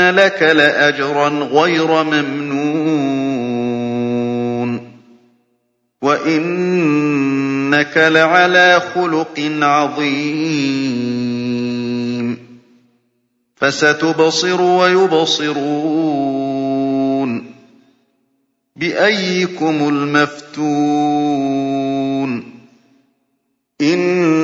لك لأجرا غير ممنون وإنك لعلى خلق عظيم فستبصر ويبصرون بأيكم المفتون إن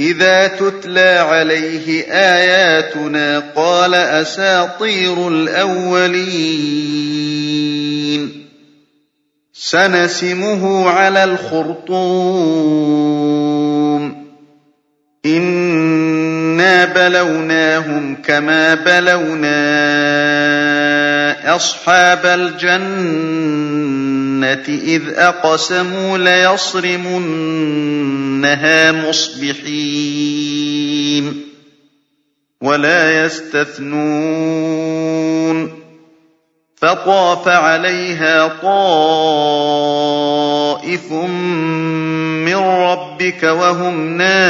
إذا تتلى عليه آياتنا قال أساطير الأولين. سنسمه على الخرطوم. إنا بلوناهم كما بلونا أصحاب الجنة. إذ أقسموا ليصرمنها مصبحين ولا يستثنون فطاف عليها طائف من ربك وهم نائمون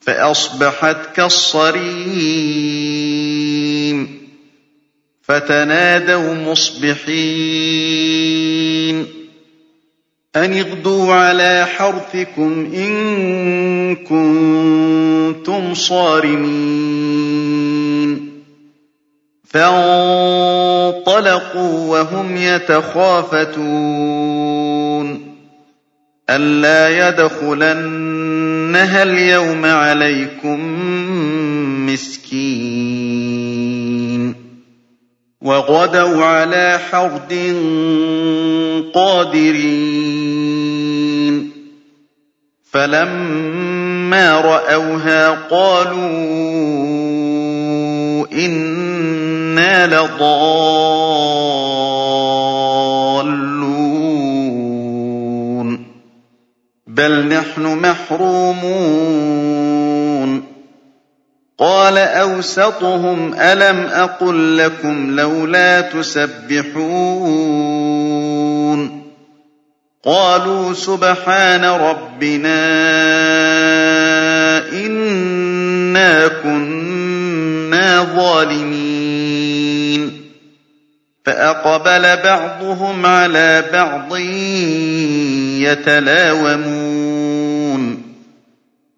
فأصبحت كالصريم فتنادوا مصبحين. أن اغدوا على حرثكم إن كنتم صارمين. فانطلقوا وهم يتخافتون. ألا يدخلنها اليوم عليكم مسكين. وغدوا على حرد قادرين. فلما رأوها قالوا إنا لضالون. بل نحن محرومون. قال أوسطهم ألم أقل لكم لولا تسبحون قالوا سبحان ربنا إنا كنا ظالمين فأقبل بعضهم على بعض يتلاومون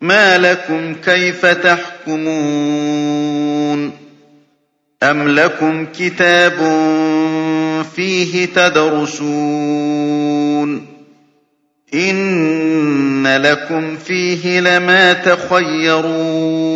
مَا لَكُمْ كَيْفَ تَحْكُمُونَ أَمْ لَكُمْ كِتَابٌ فِيهِ تَدْرُسُونَ إِنَّ لَكُمْ فِيهِ لَمَا تَخَيَّرُونَ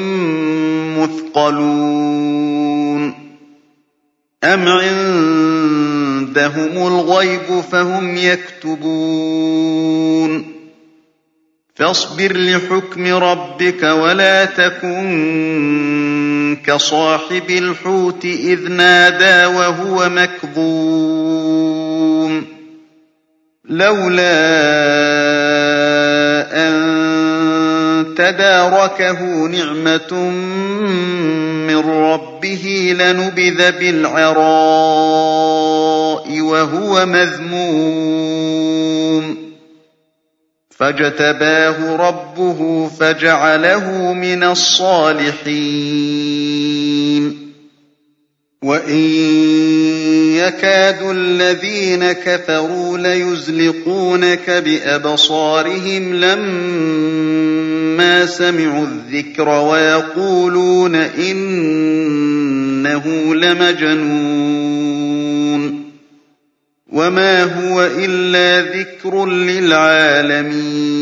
مُّثْقَلُونَ أَمْ عِندَهُمُ الْغَيْبُ فَهُمْ يَكْتُبُونَ فاصبر لحكم ربك ولا تكن كصاحب الحوت إذ نادى وهو مكظوم لولا أن تداركه نعمة من ربه لنبذ بالعراء وهو مذموم. فاجتباه ربه فجعله من الصالحين. وإن يكاد الذين كفروا ليزلقونك بأبصارهم لما سمعوا الذكر ويقولون إنه لمجنون وَمَا هُوَ إِلَّا ذِكْرٌ لِّلْعَالَمِينَ